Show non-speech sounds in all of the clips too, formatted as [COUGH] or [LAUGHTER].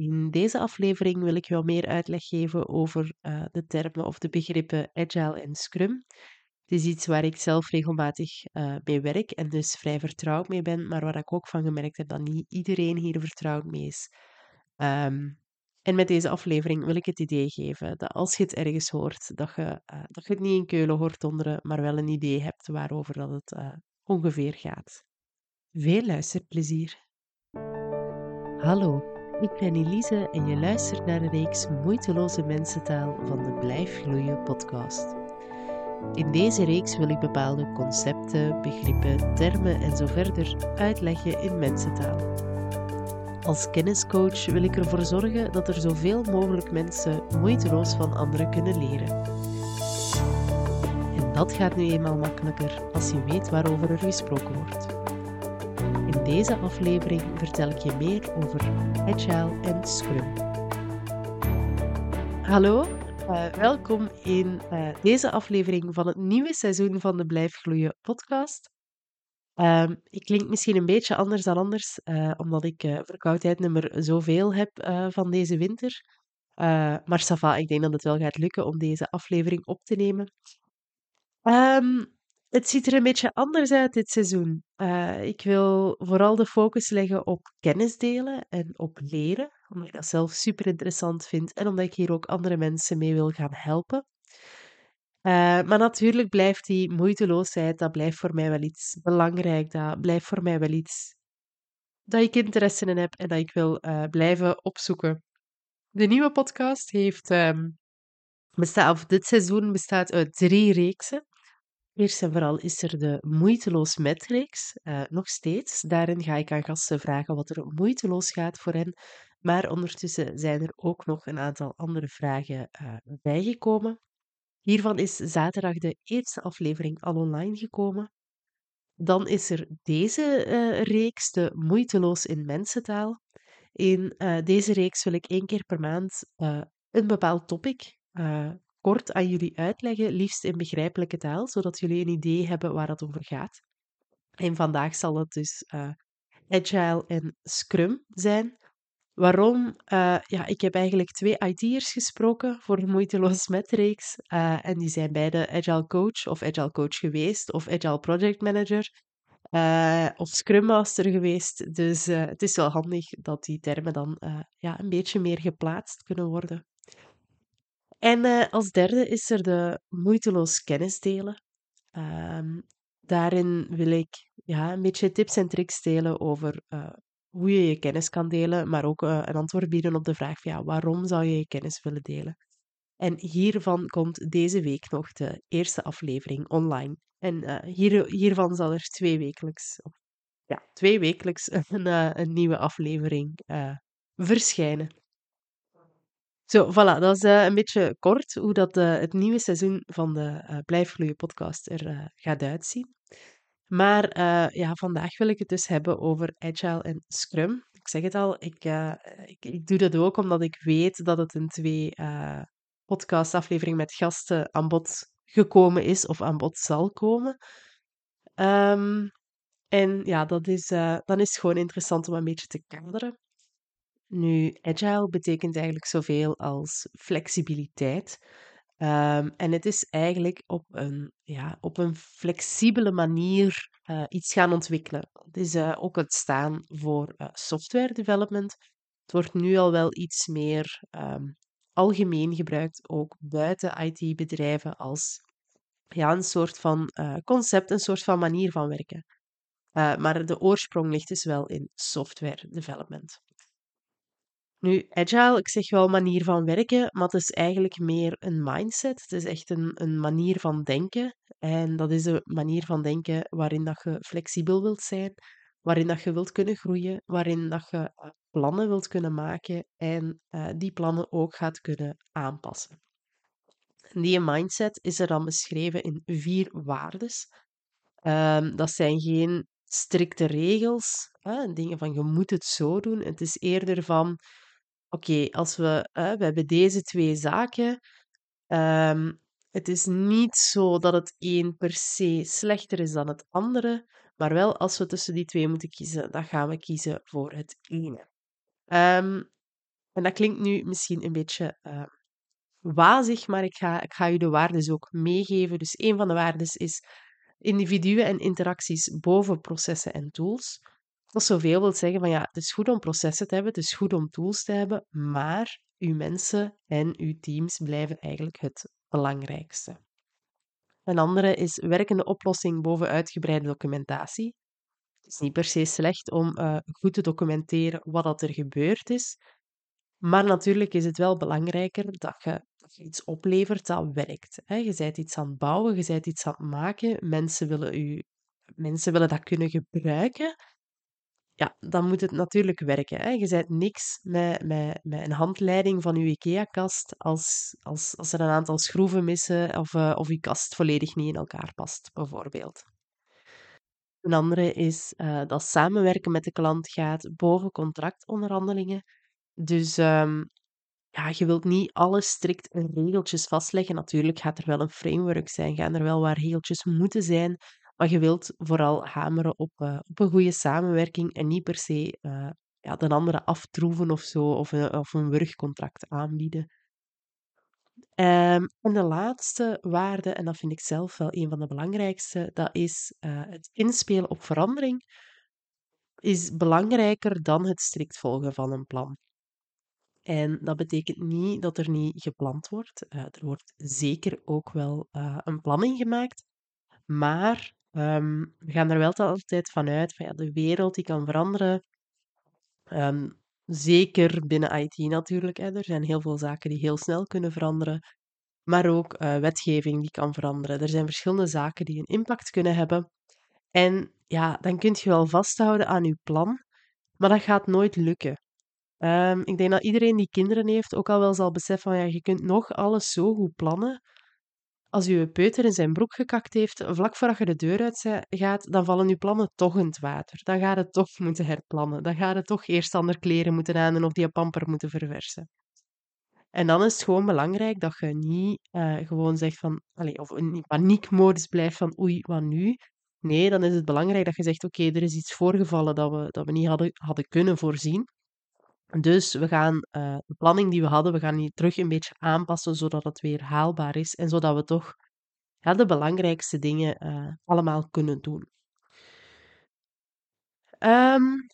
In deze aflevering wil ik wat meer uitleg geven over uh, de termen of de begrippen Agile en Scrum. Het is iets waar ik zelf regelmatig uh, mee werk en dus vrij vertrouwd mee ben, maar waar ik ook van gemerkt heb dat niet iedereen hier vertrouwd mee is. Um, en met deze aflevering wil ik het idee geven dat als je het ergens hoort, dat je, uh, dat je het niet in Keulen hoort donderen, maar wel een idee hebt waarover dat het ongeveer gaat. Veel luisterplezier. Hallo, ik ben Elise en je luistert naar de reeks Moeiteloze Mensentaal van de Blijf Gloeien podcast. In deze reeks wil ik bepaalde concepten, begrippen, termen en zo verder uitleggen in mensentaal. Als kenniscoach wil ik ervoor zorgen dat er zoveel mogelijk mensen moeiteloos van anderen kunnen leren. En dat gaat nu eenmaal makkelijker als je weet waarover er gesproken wordt. Deze aflevering vertel ik je meer over Agile en Scrum. Hallo, uh, welkom in uh, deze aflevering van het nieuwe seizoen van de Blijf Gloeien podcast. Uh, ik klink misschien een beetje anders dan anders, uh, omdat ik verkoudheid nummer zoveel heb van deze winter. maar Safa, ik denk dat het wel gaat lukken om deze aflevering op te nemen. Um, het ziet er een beetje anders uit dit seizoen. Uh, ik wil vooral de focus leggen op kennis delen en op leren, omdat ik dat zelf super interessant vind en omdat ik hier ook andere mensen mee wil gaan helpen. Uh, maar natuurlijk blijft die moeiteloosheid, dat blijft voor mij wel iets belangrijk, dat blijft voor mij wel iets dat ik interesse in heb en dat ik wil uh, blijven opzoeken. De nieuwe podcast heeft, um, bestaat, of dit seizoen bestaat uit drie reeksen. Eerst en vooral is er de Moeiteloos Metreeks, uh, nog steeds. Daarin ga ik aan gasten vragen wat er moeiteloos gaat voor hen. Maar ondertussen zijn er ook nog een aantal andere vragen uh, bijgekomen. Hiervan is zaterdag de eerste aflevering al online gekomen. Dan is er deze uh, reeks, de Moeiteloos in Mensentaal. In deze reeks wil ik één keer per maand een bepaald topic kort aan jullie uitleggen, liefst in begrijpelijke taal, zodat jullie een idee hebben waar het over gaat. En vandaag zal het dus uh, Agile en Scrum zijn. Waarom? Uh, ja, ik heb eigenlijk twee IT'ers gesproken voor de Moeiteloos Metreeks. Uh, en die zijn beide Agile Coach of Agile Coach geweest of Agile Project Manager. of Scrum Master geweest. Dus het is wel handig dat die termen dan ja, een beetje meer geplaatst kunnen worden. En uh, als derde is er de moeiteloos kennis delen. Um, daarin wil ik ja, een beetje tips en tricks delen over uh, hoe je je kennis kan delen, maar ook uh, een antwoord bieden op de vraag van ja, waarom zou je je kennis willen delen. En hiervan komt deze week nog de eerste aflevering online. En hier, hiervan zal er twee wekelijks, of, ja, twee wekelijks [LAUGHS] een, een nieuwe aflevering verschijnen. Zo, voilà, dat is uh, een beetje kort hoe dat, uh, het nieuwe seizoen van de uh, Blijf Gloeien podcast er gaat uitzien. Maar ja, vandaag wil ik het dus hebben over Agile en Scrum. Ik zeg het al, ik, ik, ik, doe dat ook omdat ik weet dat het in twee podcastafleveringen met gasten aan bod gekomen is of aan bod zal komen. Um, en ja, dat is, dan is het gewoon interessant om een beetje te kaderen. Nu, agile betekent eigenlijk zoveel als flexibiliteit. Um, en het is eigenlijk op een, ja, op een flexibele manier uh, iets gaan ontwikkelen. Het is uh, ook het staan voor uh, software development. Het wordt nu al wel iets meer um, algemeen gebruikt, ook buiten IT-bedrijven, als ja, een soort van concept, een soort van manier van werken. maar de oorsprong ligt dus wel in software development. Nu, agile, ik zeg wel manier van werken, maar het is eigenlijk meer een mindset. Het is echt een, een manier van denken. En dat is een manier van denken waarin dat je flexibel wilt zijn, waarin dat je wilt kunnen groeien, waarin dat je eh, plannen wilt kunnen maken en uh, die plannen ook gaat kunnen aanpassen. Die mindset is er dan beschreven in vier waardes. Um, dat zijn geen strikte regels, hè, dingen van je moet het zo doen. Het is eerder van oké, als we, we hebben deze twee zaken. Um, het is niet zo dat het een per se slechter is dan het andere, maar wel als we tussen die twee moeten kiezen, dan gaan we kiezen voor het ene. Um, En dat klinkt nu misschien een beetje uh, wazig, maar ik ga, ik ga u de waarden ook meegeven. Dus een van de waarden is individuen en interacties boven processen en tools. Dat zoveel wil zeggen van ja, het is goed om processen te hebben, het is goed om tools te hebben, maar uw mensen en uw teams blijven eigenlijk het belangrijkste. Een andere is werkende oplossing boven uitgebreide documentatie. Het is niet per se slecht om uh, goed te documenteren wat dat er gebeurd is, maar natuurlijk is het wel belangrijker dat je, dat je iets oplevert dat werkt. Hè. Je bent iets aan het bouwen, je bent iets aan het maken, mensen willen, u, mensen willen dat kunnen gebruiken ja, dan moet het natuurlijk werken. Hè. Je bent niks met, met, met een handleiding van je IKEA-kast als, als, als er een aantal schroeven missen of, uh, of je kast volledig niet in elkaar past, bijvoorbeeld. Een andere is uh, dat samenwerken met de klant gaat boven contractonderhandelingen. Dus um, ja, je wilt niet alles strikt in regeltjes vastleggen. Natuurlijk gaat er wel een framework zijn, gaan er wel waar regeltjes moeten zijn. Maar je wilt vooral hameren op, uh, op een goede samenwerking en niet per se uh, ja, de andere aftroeven of zo, of een, of een wurgcontract aanbieden. Um, en de laatste waarde, en dat vind ik zelf wel een van de belangrijkste, dat is het inspelen op verandering, is belangrijker dan het strikt volgen van een plan. En dat betekent niet dat er niet gepland wordt. Er wordt zeker ook wel een planning gemaakt. Maar um, we gaan er wel altijd vanuit van ja, de wereld die kan veranderen. Um, zeker binnen IT natuurlijk. Hè. Er zijn heel veel zaken die heel snel kunnen veranderen. Maar ook uh, wetgeving die kan veranderen. Er zijn verschillende zaken die een impact kunnen hebben. En ja, dan kun je wel vasthouden aan je plan, maar dat gaat nooit lukken. Um, ik denk dat iedereen die kinderen heeft ook al wel zal beseffen van ja, je kunt nog alles zo goed plannen, als je peuter in zijn broek gekakt heeft, vlak voordat je de deur uit gaat, dan vallen je plannen toch in het water. Dan gaat het toch [LAUGHS] moeten herplannen. Dan gaat het toch eerst andere kleren moeten aan of die pamper moeten verversen. En dan is het gewoon belangrijk dat je niet uh, gewoon zegt van, allez, of in paniekmodus blijft van oei, wat nu? Nee, dan is het belangrijk dat je zegt, oké, er is iets voorgevallen dat we, dat we niet hadden, hadden kunnen voorzien. Dus we gaan uh, de planning die we hadden, we gaan die terug een beetje aanpassen, zodat het weer haalbaar is en zodat we toch ja, de belangrijkste dingen uh, allemaal kunnen doen. Um,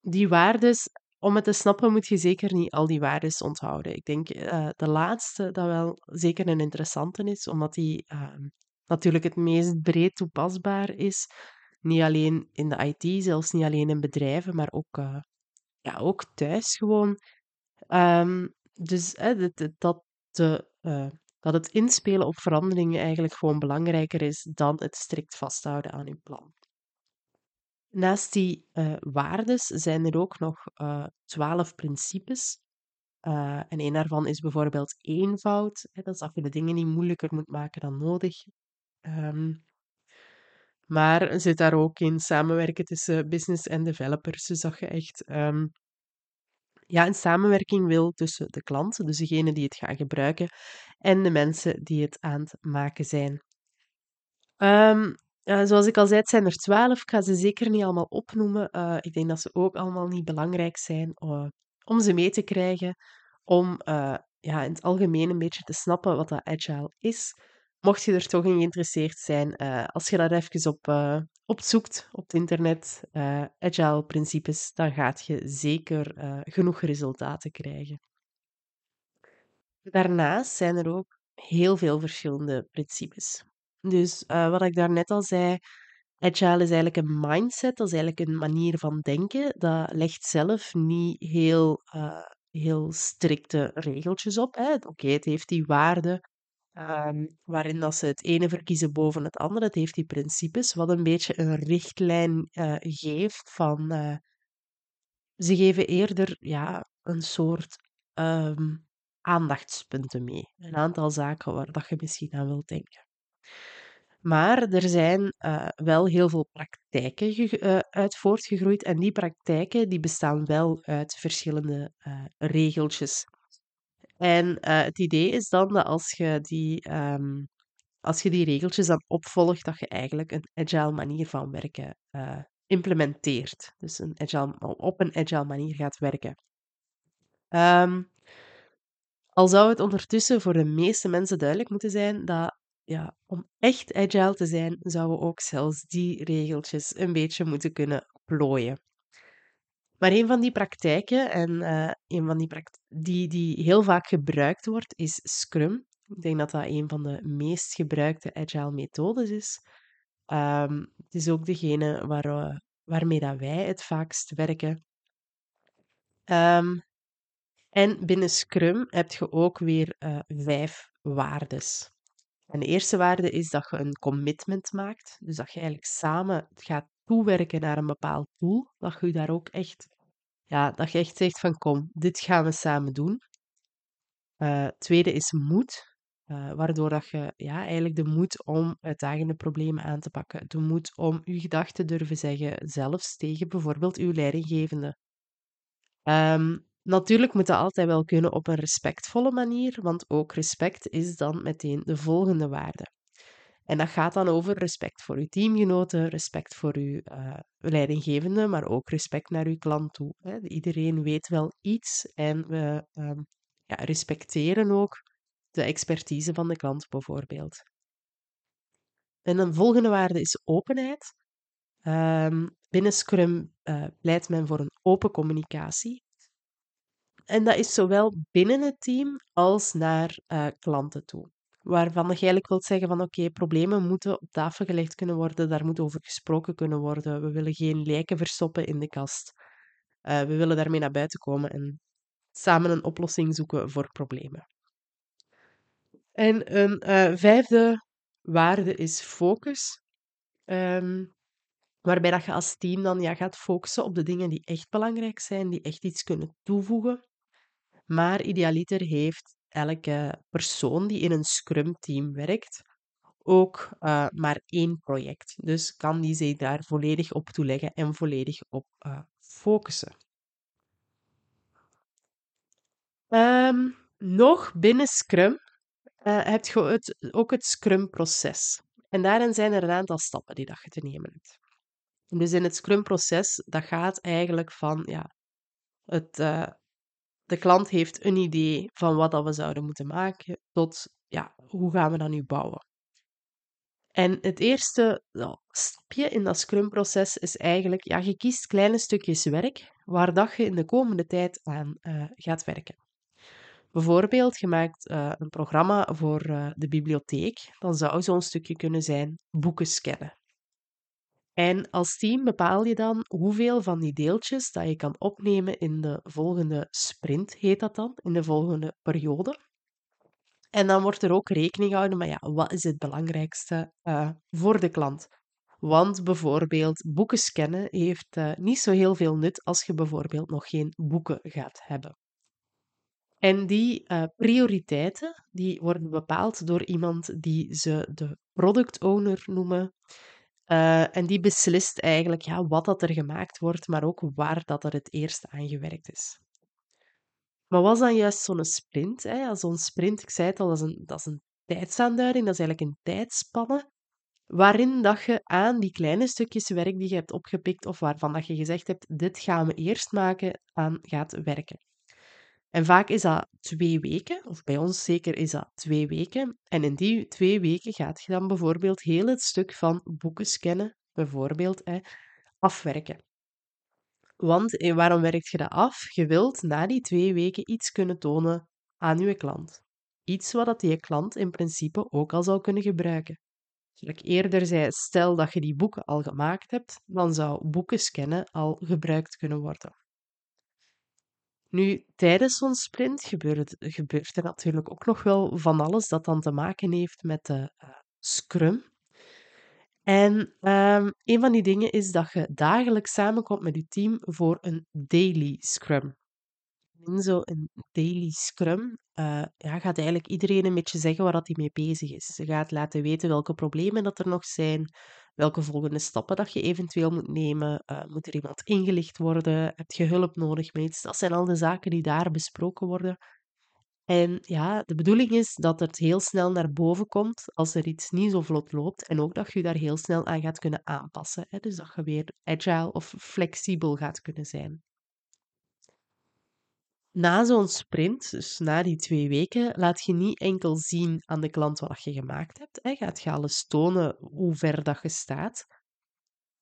die waardes, om het te snappen, moet je zeker niet al die waardes onthouden. Ik denk uh, de laatste dat wel zeker een interessante is, omdat die ehm, natuurlijk het meest breed toepasbaar is. Niet alleen in de IT, zelfs niet alleen in bedrijven, maar ook ja, ook thuis gewoon. Um, dus hè, dat, dat, de, uh, dat het inspelen op veranderingen eigenlijk gewoon belangrijker is dan het strikt vasthouden aan je plan. Naast die uh, waardes zijn er ook nog uh, twaalf principes. Uh, en een daarvan is bijvoorbeeld eenvoud. Hè, dat is dat je de dingen niet moeilijker moet maken dan nodig. Um, maar zit daar ook in samenwerken tussen business en developers. Dus dat je echt um, ja, een samenwerking wil tussen de klant, dus degene die het gaan gebruiken, en de mensen die het aan het maken zijn. Uh, zoals ik al zei, het zijn er twaalf. Ik ga ze zeker niet allemaal opnoemen. Uh, ik denk dat ze ook allemaal niet belangrijk zijn uh, om ze mee te krijgen, om ja, in het algemeen een beetje te snappen wat dat agile is. Mocht je er toch in geïnteresseerd zijn, uh, als je daar even op, uh, op zoekt op het internet, uh, agile principes, dan gaat je zeker genoeg resultaten krijgen. Daarnaast zijn er ook heel veel verschillende principes. Dus wat ik daarnet al zei, agile is eigenlijk een mindset, dat is eigenlijk een manier van denken. Dat legt zelf niet heel, heel strikte regeltjes op. Oké, het heeft die waarde Um, waarin dat ze het ene verkiezen boven het andere. Het heeft die principes, wat een beetje een richtlijn uh, geeft van... Uh, ze geven eerder ja, een soort um, aandachtspunten mee. Een aantal zaken waar dat je misschien aan wilt denken. Maar er zijn uh, wel heel veel praktijken uit voortgegroeid en die praktijken die bestaan wel uit verschillende regeltjes. En uh, het idee is dan dat als je die, um, als je die regeltjes dan opvolgt, dat je eigenlijk een agile manier van werken uh, implementeert. Dus een agile, op een agile manier gaat werken. Ehm, al zou het ondertussen voor de meeste mensen duidelijk moeten zijn dat ja, om echt agile te zijn, zouden we ook zelfs die regeltjes een beetje moeten kunnen plooien. Maar een van die praktijken, en uh, een van die, pract die, die heel vaak gebruikt wordt, is Scrum. Ik denk dat dat een van de meest gebruikte agile methodes is. Um, het is ook degene waar, uh, waarmee dat wij het vaakst werken. Um, en binnen Scrum heb je ook weer uh, vijf waardes. En de eerste waarde is dat je een commitment maakt. Dus dat je eigenlijk samen gaat toewerken naar een bepaald doel. Dat je daar ook echt, ja, dat je echt zegt van kom, dit gaan we samen doen. Uh, tweede is moed. Uh, waardoor dat je ja, eigenlijk de moed om uitdagende problemen aan te pakken. De moed om je gedachten te durven zeggen, zelfs tegen bijvoorbeeld uw leidinggevende. Um, Natuurlijk moet dat altijd wel kunnen op een respectvolle manier, want ook respect is dan meteen de volgende waarde. En dat gaat dan over respect voor uw teamgenoten, respect voor uw uh, leidinggevende, maar ook respect naar uw klant toe. Hè. Iedereen weet wel iets en we um, ja, respecteren ook de expertise van de klant bijvoorbeeld. En een volgende waarde is openheid. Um, binnen Scrum uh, pleit men voor een open communicatie. En dat is zowel binnen het team als naar uh, klanten toe. Waarvan je eigenlijk wilt zeggen van oké, problemen moeten op tafel gelegd kunnen worden, daar moet over gesproken kunnen worden. We willen geen lijken verstoppen in de kast. Uh, we willen daarmee naar buiten komen en samen een oplossing zoeken voor problemen. En een uh, vijfde waarde is focus. Um, waarbij dat je als team dan ja, gaat focussen op de dingen die echt belangrijk zijn, die echt iets kunnen toevoegen maar idealiter heeft elke persoon die in een Scrum-team werkt ook uh, maar één project. Dus kan die zich daar volledig op toeleggen en volledig op uh, focussen. Um, nog binnen Scrum uh, heb je het, ook het Scrum-proces. En daarin zijn er een aantal stappen die dat je te nemen hebt. Dus in het Scrum-proces, dat gaat eigenlijk van ja, het de klant heeft een idee van wat dat we zouden moeten maken, tot ja, hoe gaan we dat nu bouwen. En het eerste stapje in dat Scrum-proces is eigenlijk, ja, je kiest kleine stukjes werk waar dat je in de komende tijd aan uh, gaat werken. Bijvoorbeeld, je maakt uh, een programma voor uh, de bibliotheek, dan zou zo'n stukje kunnen zijn boeken scannen. En als team bepaal je dan hoeveel van die deeltjes dat je kan opnemen in de volgende sprint, heet dat dan, in de volgende periode. En dan wordt er ook rekening gehouden met ja, wat is het belangrijkste uh, voor de klant. Want bijvoorbeeld boeken scannen heeft uh, niet zo heel veel nut als je bijvoorbeeld nog geen boeken gaat hebben. En die uh, prioriteiten die worden bepaald door iemand die ze de product owner noemen. Uh, en die beslist eigenlijk ja, wat dat er gemaakt wordt, maar ook waar dat er het eerst aan gewerkt is. Maar was dan juist zo'n sprint? Hè? Zo'n sprint, ik zei het al, dat is, een, dat is een tijdsaanduiding, dat is eigenlijk een tijdspanne, waarin dat je aan die kleine stukjes werk die je hebt opgepikt, of waarvan dat je gezegd hebt, dit gaan we eerst maken, aan gaat werken. En vaak is dat twee weken, of bij ons zeker is dat twee weken. En in die twee weken gaat je dan bijvoorbeeld heel het stuk van boeken scannen, bijvoorbeeld, hè, afwerken. Want eh, waarom werkt je dat af? Je wilt na die twee weken iets kunnen tonen aan je klant. Iets wat die klant in principe ook al zou kunnen gebruiken. Zoals ik eerder zei, stel dat je die boeken al gemaakt hebt, dan zou boeken scannen al gebruikt kunnen worden. Nu, tijdens zo'n sprint gebeurt, gebeurt, er natuurlijk ook nog wel van alles dat dan te maken heeft met de uh, Scrum. En um, een van die dingen is dat je dagelijks samenkomt met je team voor een daily Scrum. In zo'n daily Scrum uh, ja, gaat eigenlijk iedereen een beetje zeggen waar hij mee bezig is. Ze gaat laten weten welke problemen dat er nog zijn, welke volgende stappen dat je eventueel moet nemen. Uh, moet er iemand ingelicht worden? Heb je hulp nodig met iets? Dat zijn al de zaken die daar besproken worden. En ja, de bedoeling is dat het heel snel naar boven komt als er iets niet zo vlot loopt. En ook dat je daar heel snel aan gaat kunnen aanpassen. Hè? Dus dat je weer agile of flexibel gaat kunnen zijn. Na zo'n sprint, dus na die twee weken, laat je niet enkel zien aan de klant wat je gemaakt hebt. Hè. Gaat je alles tonen hoe ver dat je staat.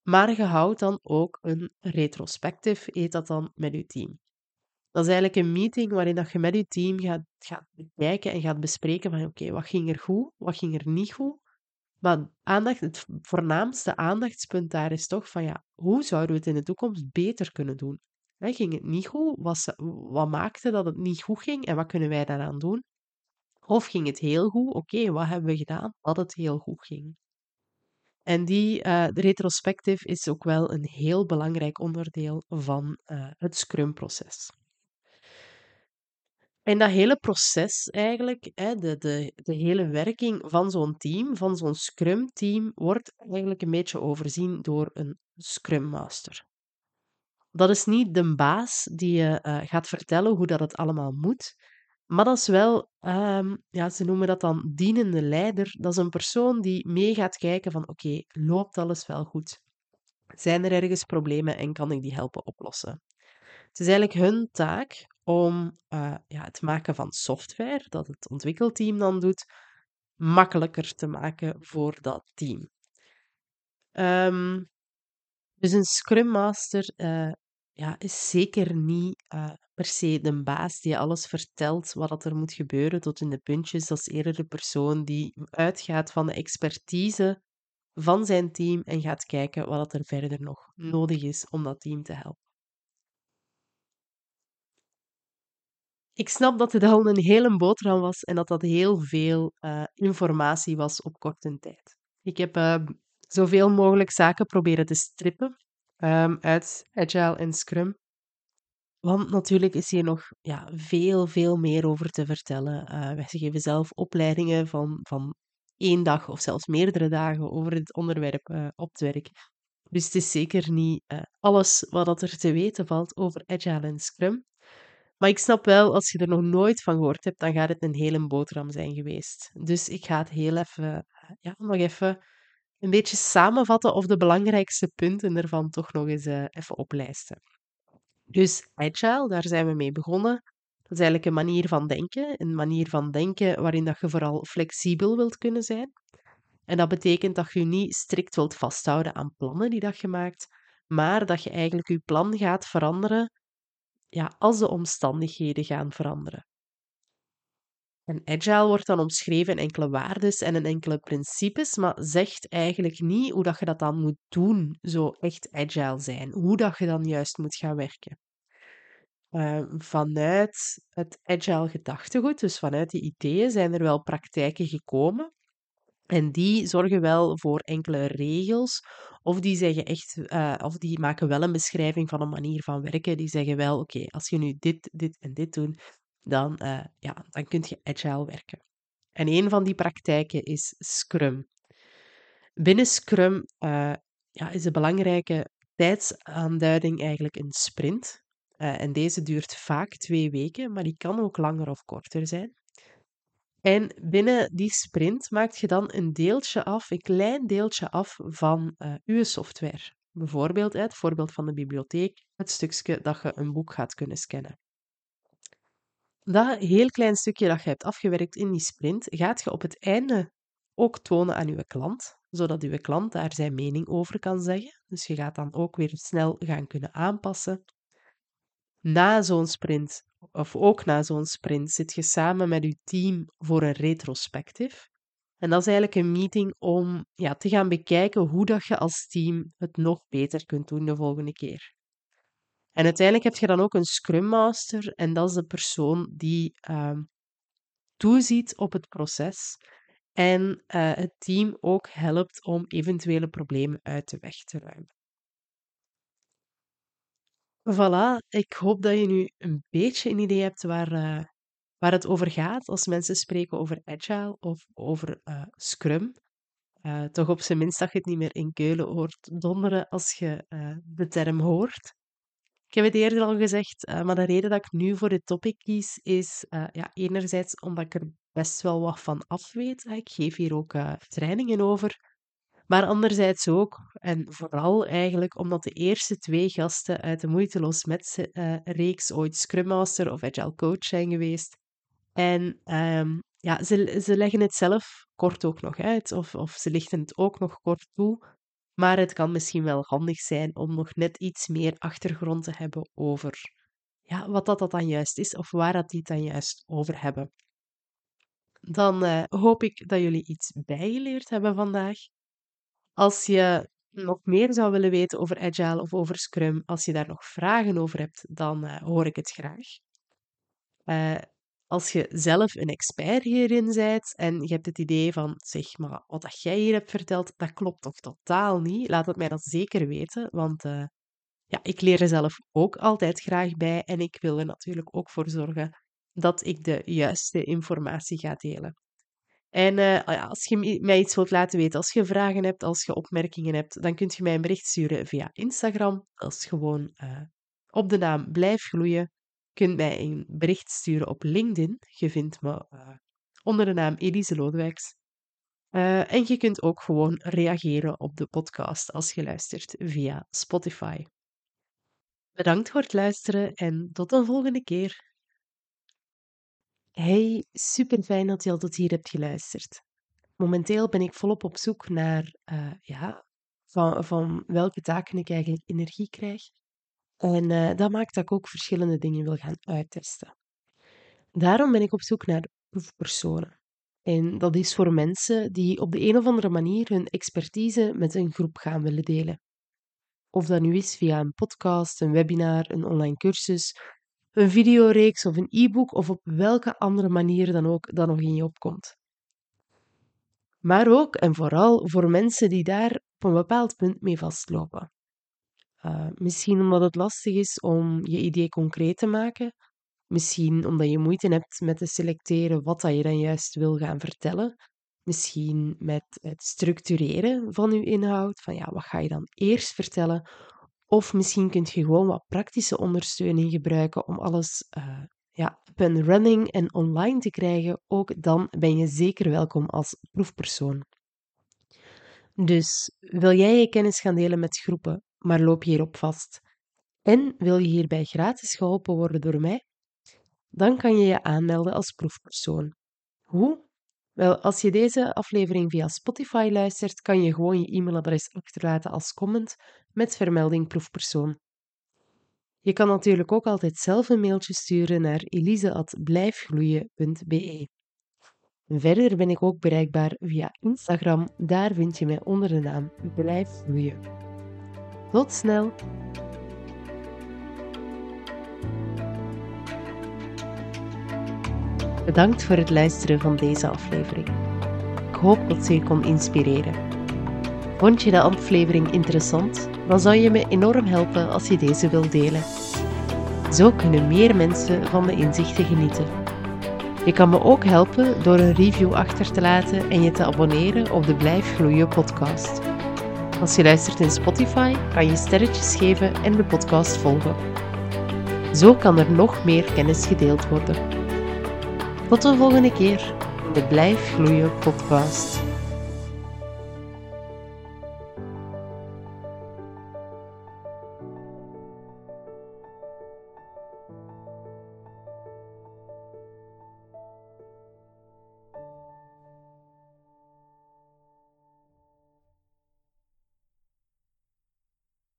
Maar je houdt dan ook een retrospective, heet dat dan, met je team. Dat is eigenlijk een meeting waarin dat je met je team gaat, gaat bekijken en gaat bespreken van oké, wat ging er goed, wat ging er niet goed. Maar aandacht, het voornaamste aandachtspunt daar is toch van ja, hoe zouden we het in de toekomst beter kunnen doen? Hè, ging het niet goed? Wat, wat maakte dat het niet goed ging en wat kunnen wij daaraan doen? Of ging het heel goed? Oké, wat hebben we gedaan dat het heel goed ging? En die uh, retrospective is ook wel een heel belangrijk onderdeel van uh, het Scrum-proces. En dat hele proces eigenlijk, hè, de, de, de hele werking van zo'n team, van zo'n Scrum-team, wordt eigenlijk een beetje overzien door een Scrum Master. Dat is niet de baas die je uh, gaat vertellen hoe dat het allemaal moet, maar dat is wel, um, ja, ze noemen dat dan dienende leider. Dat is een persoon die mee gaat kijken van oké, loopt alles wel goed? Zijn er ergens problemen en kan ik die helpen oplossen? Het is eigenlijk hun taak om uh, ja, het maken van software, dat het ontwikkelteam dan doet, makkelijker te maken voor dat team. Um, dus een Scrum Master uh, ja, is zeker niet uh, per se de baas die alles vertelt wat er moet gebeuren tot in de puntjes. Dat is eerder de persoon die uitgaat van de expertise van zijn team en gaat kijken wat er verder nog nodig is om dat team te helpen. Ik snap dat het al een hele boterham was en dat dat heel veel uh, informatie was op korte tijd. Ik heb zoveel mogelijk zaken proberen te strippen um, uit Agile en Scrum. Want natuurlijk is hier nog ja, veel, veel meer over te vertellen. Uh, wij geven zelf opleidingen van, van één dag of zelfs meerdere dagen over het onderwerp uh, op het werk. Dus het is zeker niet uh, alles wat er te weten valt over Agile en Scrum. Maar ik snap wel, als je er nog nooit van gehoord hebt, dan gaat het een hele boterham zijn geweest. Dus ik ga het heel even, ja, nog even een beetje samenvatten of de belangrijkste punten ervan toch nog eens uh, even oplijsten. Dus agile, daar zijn we mee begonnen. Dat is eigenlijk een manier van denken. Een manier van denken waarin dat je vooral flexibel wilt kunnen zijn. En dat betekent dat je je niet strikt wilt vasthouden aan plannen die dat je maakt, maar dat je eigenlijk je plan gaat veranderen ja, als de omstandigheden gaan veranderen. En agile wordt dan omschreven in enkele waardes en in enkele principes, maar zegt eigenlijk niet hoe dat je dat dan moet doen, zo echt agile zijn. Hoe dat je dan juist moet gaan werken. Uh, vanuit het agile gedachtegoed, dus vanuit die ideeën, zijn er wel praktijken gekomen. En die zorgen wel voor enkele regels, of die zeggen echt, uh, of die maken wel een beschrijving van een manier van werken. Die zeggen wel, oké, als je nu dit, dit en dit doet, dan, uh, ja, dan kun je agile werken. En een van die praktijken is Scrum. Binnen Scrum uh, ja, is de belangrijke tijdsaanduiding eigenlijk een sprint. Uh, en deze duurt vaak twee weken, maar die kan ook langer of korter zijn. En binnen die sprint maak je dan een deeltje af, een klein deeltje af van uh, uw software. Bijvoorbeeld het voorbeeld van de bibliotheek, het stukje dat je een boek gaat kunnen scannen. Dat heel klein stukje dat je hebt afgewerkt in die sprint, gaat je op het einde ook tonen aan je klant, zodat uw klant daar zijn mening over kan zeggen. Dus je gaat dan ook weer snel gaan kunnen aanpassen. Na zo'n sprint, of ook na zo'n sprint, zit je samen met je team voor een retrospectief. En dat is eigenlijk een meeting om ja, te gaan bekijken hoe dat je als team het nog beter kunt doen de volgende keer. En uiteindelijk heb je dan ook een Scrum Master en dat is de persoon die uh, toeziet op het proces en uh, het team ook helpt om eventuele problemen uit de weg te ruimen. Voilà, ik hoop dat je nu een beetje een idee hebt waar, uh, waar het over gaat als mensen spreken over Agile of over uh, Scrum. Toch op zijn minst dat je het niet meer in Keulen hoort donderen als je de term hoort. Ik heb het eerder al gezegd, uh, maar de reden dat ik nu voor dit topic kies is uh, ja, enerzijds omdat ik er best wel wat van af weet. Ik geef hier ook uh, trainingen over. Maar anderzijds ook, en vooral eigenlijk, omdat de eerste twee gasten uit de Moeiteloos Met reeks ooit Scrum Master of Agile Coach zijn geweest. En um, ja, ze, ze leggen het zelf kort ook nog uit, of, of ze lichten het ook nog kort toe. Maar het kan misschien wel handig zijn om nog net iets meer achtergrond te hebben over ja, wat dat, dat dan juist is, of waar dat die het dan juist over hebben. Dan uh, hoop ik dat jullie iets bijgeleerd hebben vandaag. Als je nog meer zou willen weten over Agile of over Scrum, als je daar nog vragen over hebt, dan uh, hoor ik het graag. Uh, als je zelf een expert hierin bent en je hebt het idee van, zeg maar, wat dat jij hier hebt verteld, dat klopt toch totaal niet? Laat het mij dat zeker weten, want uh, ja, ik leer er zelf ook altijd graag bij en ik wil er natuurlijk ook voor zorgen dat ik de juiste informatie ga delen. En uh, als je mij iets wilt laten weten, als je vragen hebt, als je opmerkingen hebt, dan kunt je mij een bericht sturen via Instagram. Dat is gewoon uh, op de naam Blijf Gloeien kunt mij een bericht sturen op LinkedIn. Je vindt me uh, onder de naam Elise Lodewijks. Uh, en je kunt ook gewoon reageren op de podcast als je luistert via Spotify. Bedankt voor het luisteren en tot een volgende keer. Hey, super fijn dat je al tot hier hebt geluisterd. Momenteel ben ik volop op zoek naar uh, ja, van, van welke taken ik eigenlijk energie krijg en uh, dat maakt dat ik ook verschillende dingen wil gaan uittesten. Daarom ben ik op zoek naar proefpersonen. En dat is voor mensen die op de een of andere manier hun expertise met een groep gaan willen delen. Of dat nu is via een podcast, een webinar, een online cursus, een videoreeks of een e-book of op welke andere manier dan ook dat nog in je opkomt. Maar ook en vooral voor mensen die daar op een bepaald punt mee vastlopen. Uh, misschien omdat het lastig is om je idee concreet te maken. Misschien omdat je moeite hebt met te selecteren wat dat je dan juist wil gaan vertellen. Misschien met het structureren van je inhoud. Van ja, wat ga je dan eerst vertellen? Of misschien kun je gewoon wat praktische ondersteuning gebruiken om alles uh, ja, up and running en online te krijgen. Ook dan ben je zeker welkom als proefpersoon. Dus wil jij je kennis gaan delen met groepen maar loop je hierop vast? En wil je hierbij gratis geholpen worden door mij? Dan kan je je aanmelden als proefpersoon. Hoe? Wel, als je deze aflevering via Spotify luistert, kan je gewoon je e-mailadres achterlaten als comment met vermelding proefpersoon. Je kan natuurlijk ook altijd zelf een mailtje sturen naar elise.blijfgloeien.be. Verder ben ik ook bereikbaar via Instagram, daar vind je mij onder de naam Blijf Gloeien. Tot snel! Bedankt voor het luisteren van deze aflevering. Ik hoop dat ze je kon inspireren. Vond je de aflevering interessant? Dan zou je me enorm helpen als je deze wilt delen. Zo kunnen meer mensen van de inzichten genieten. Je kan me ook helpen door een review achter te laten en je te abonneren op de Blijf Gloeien podcast. Als je luistert in Spotify, kan je sterretjes geven en de podcast volgen. Zo kan er nog meer kennis gedeeld worden. Tot de volgende keer de Blijf Gloeien podcast.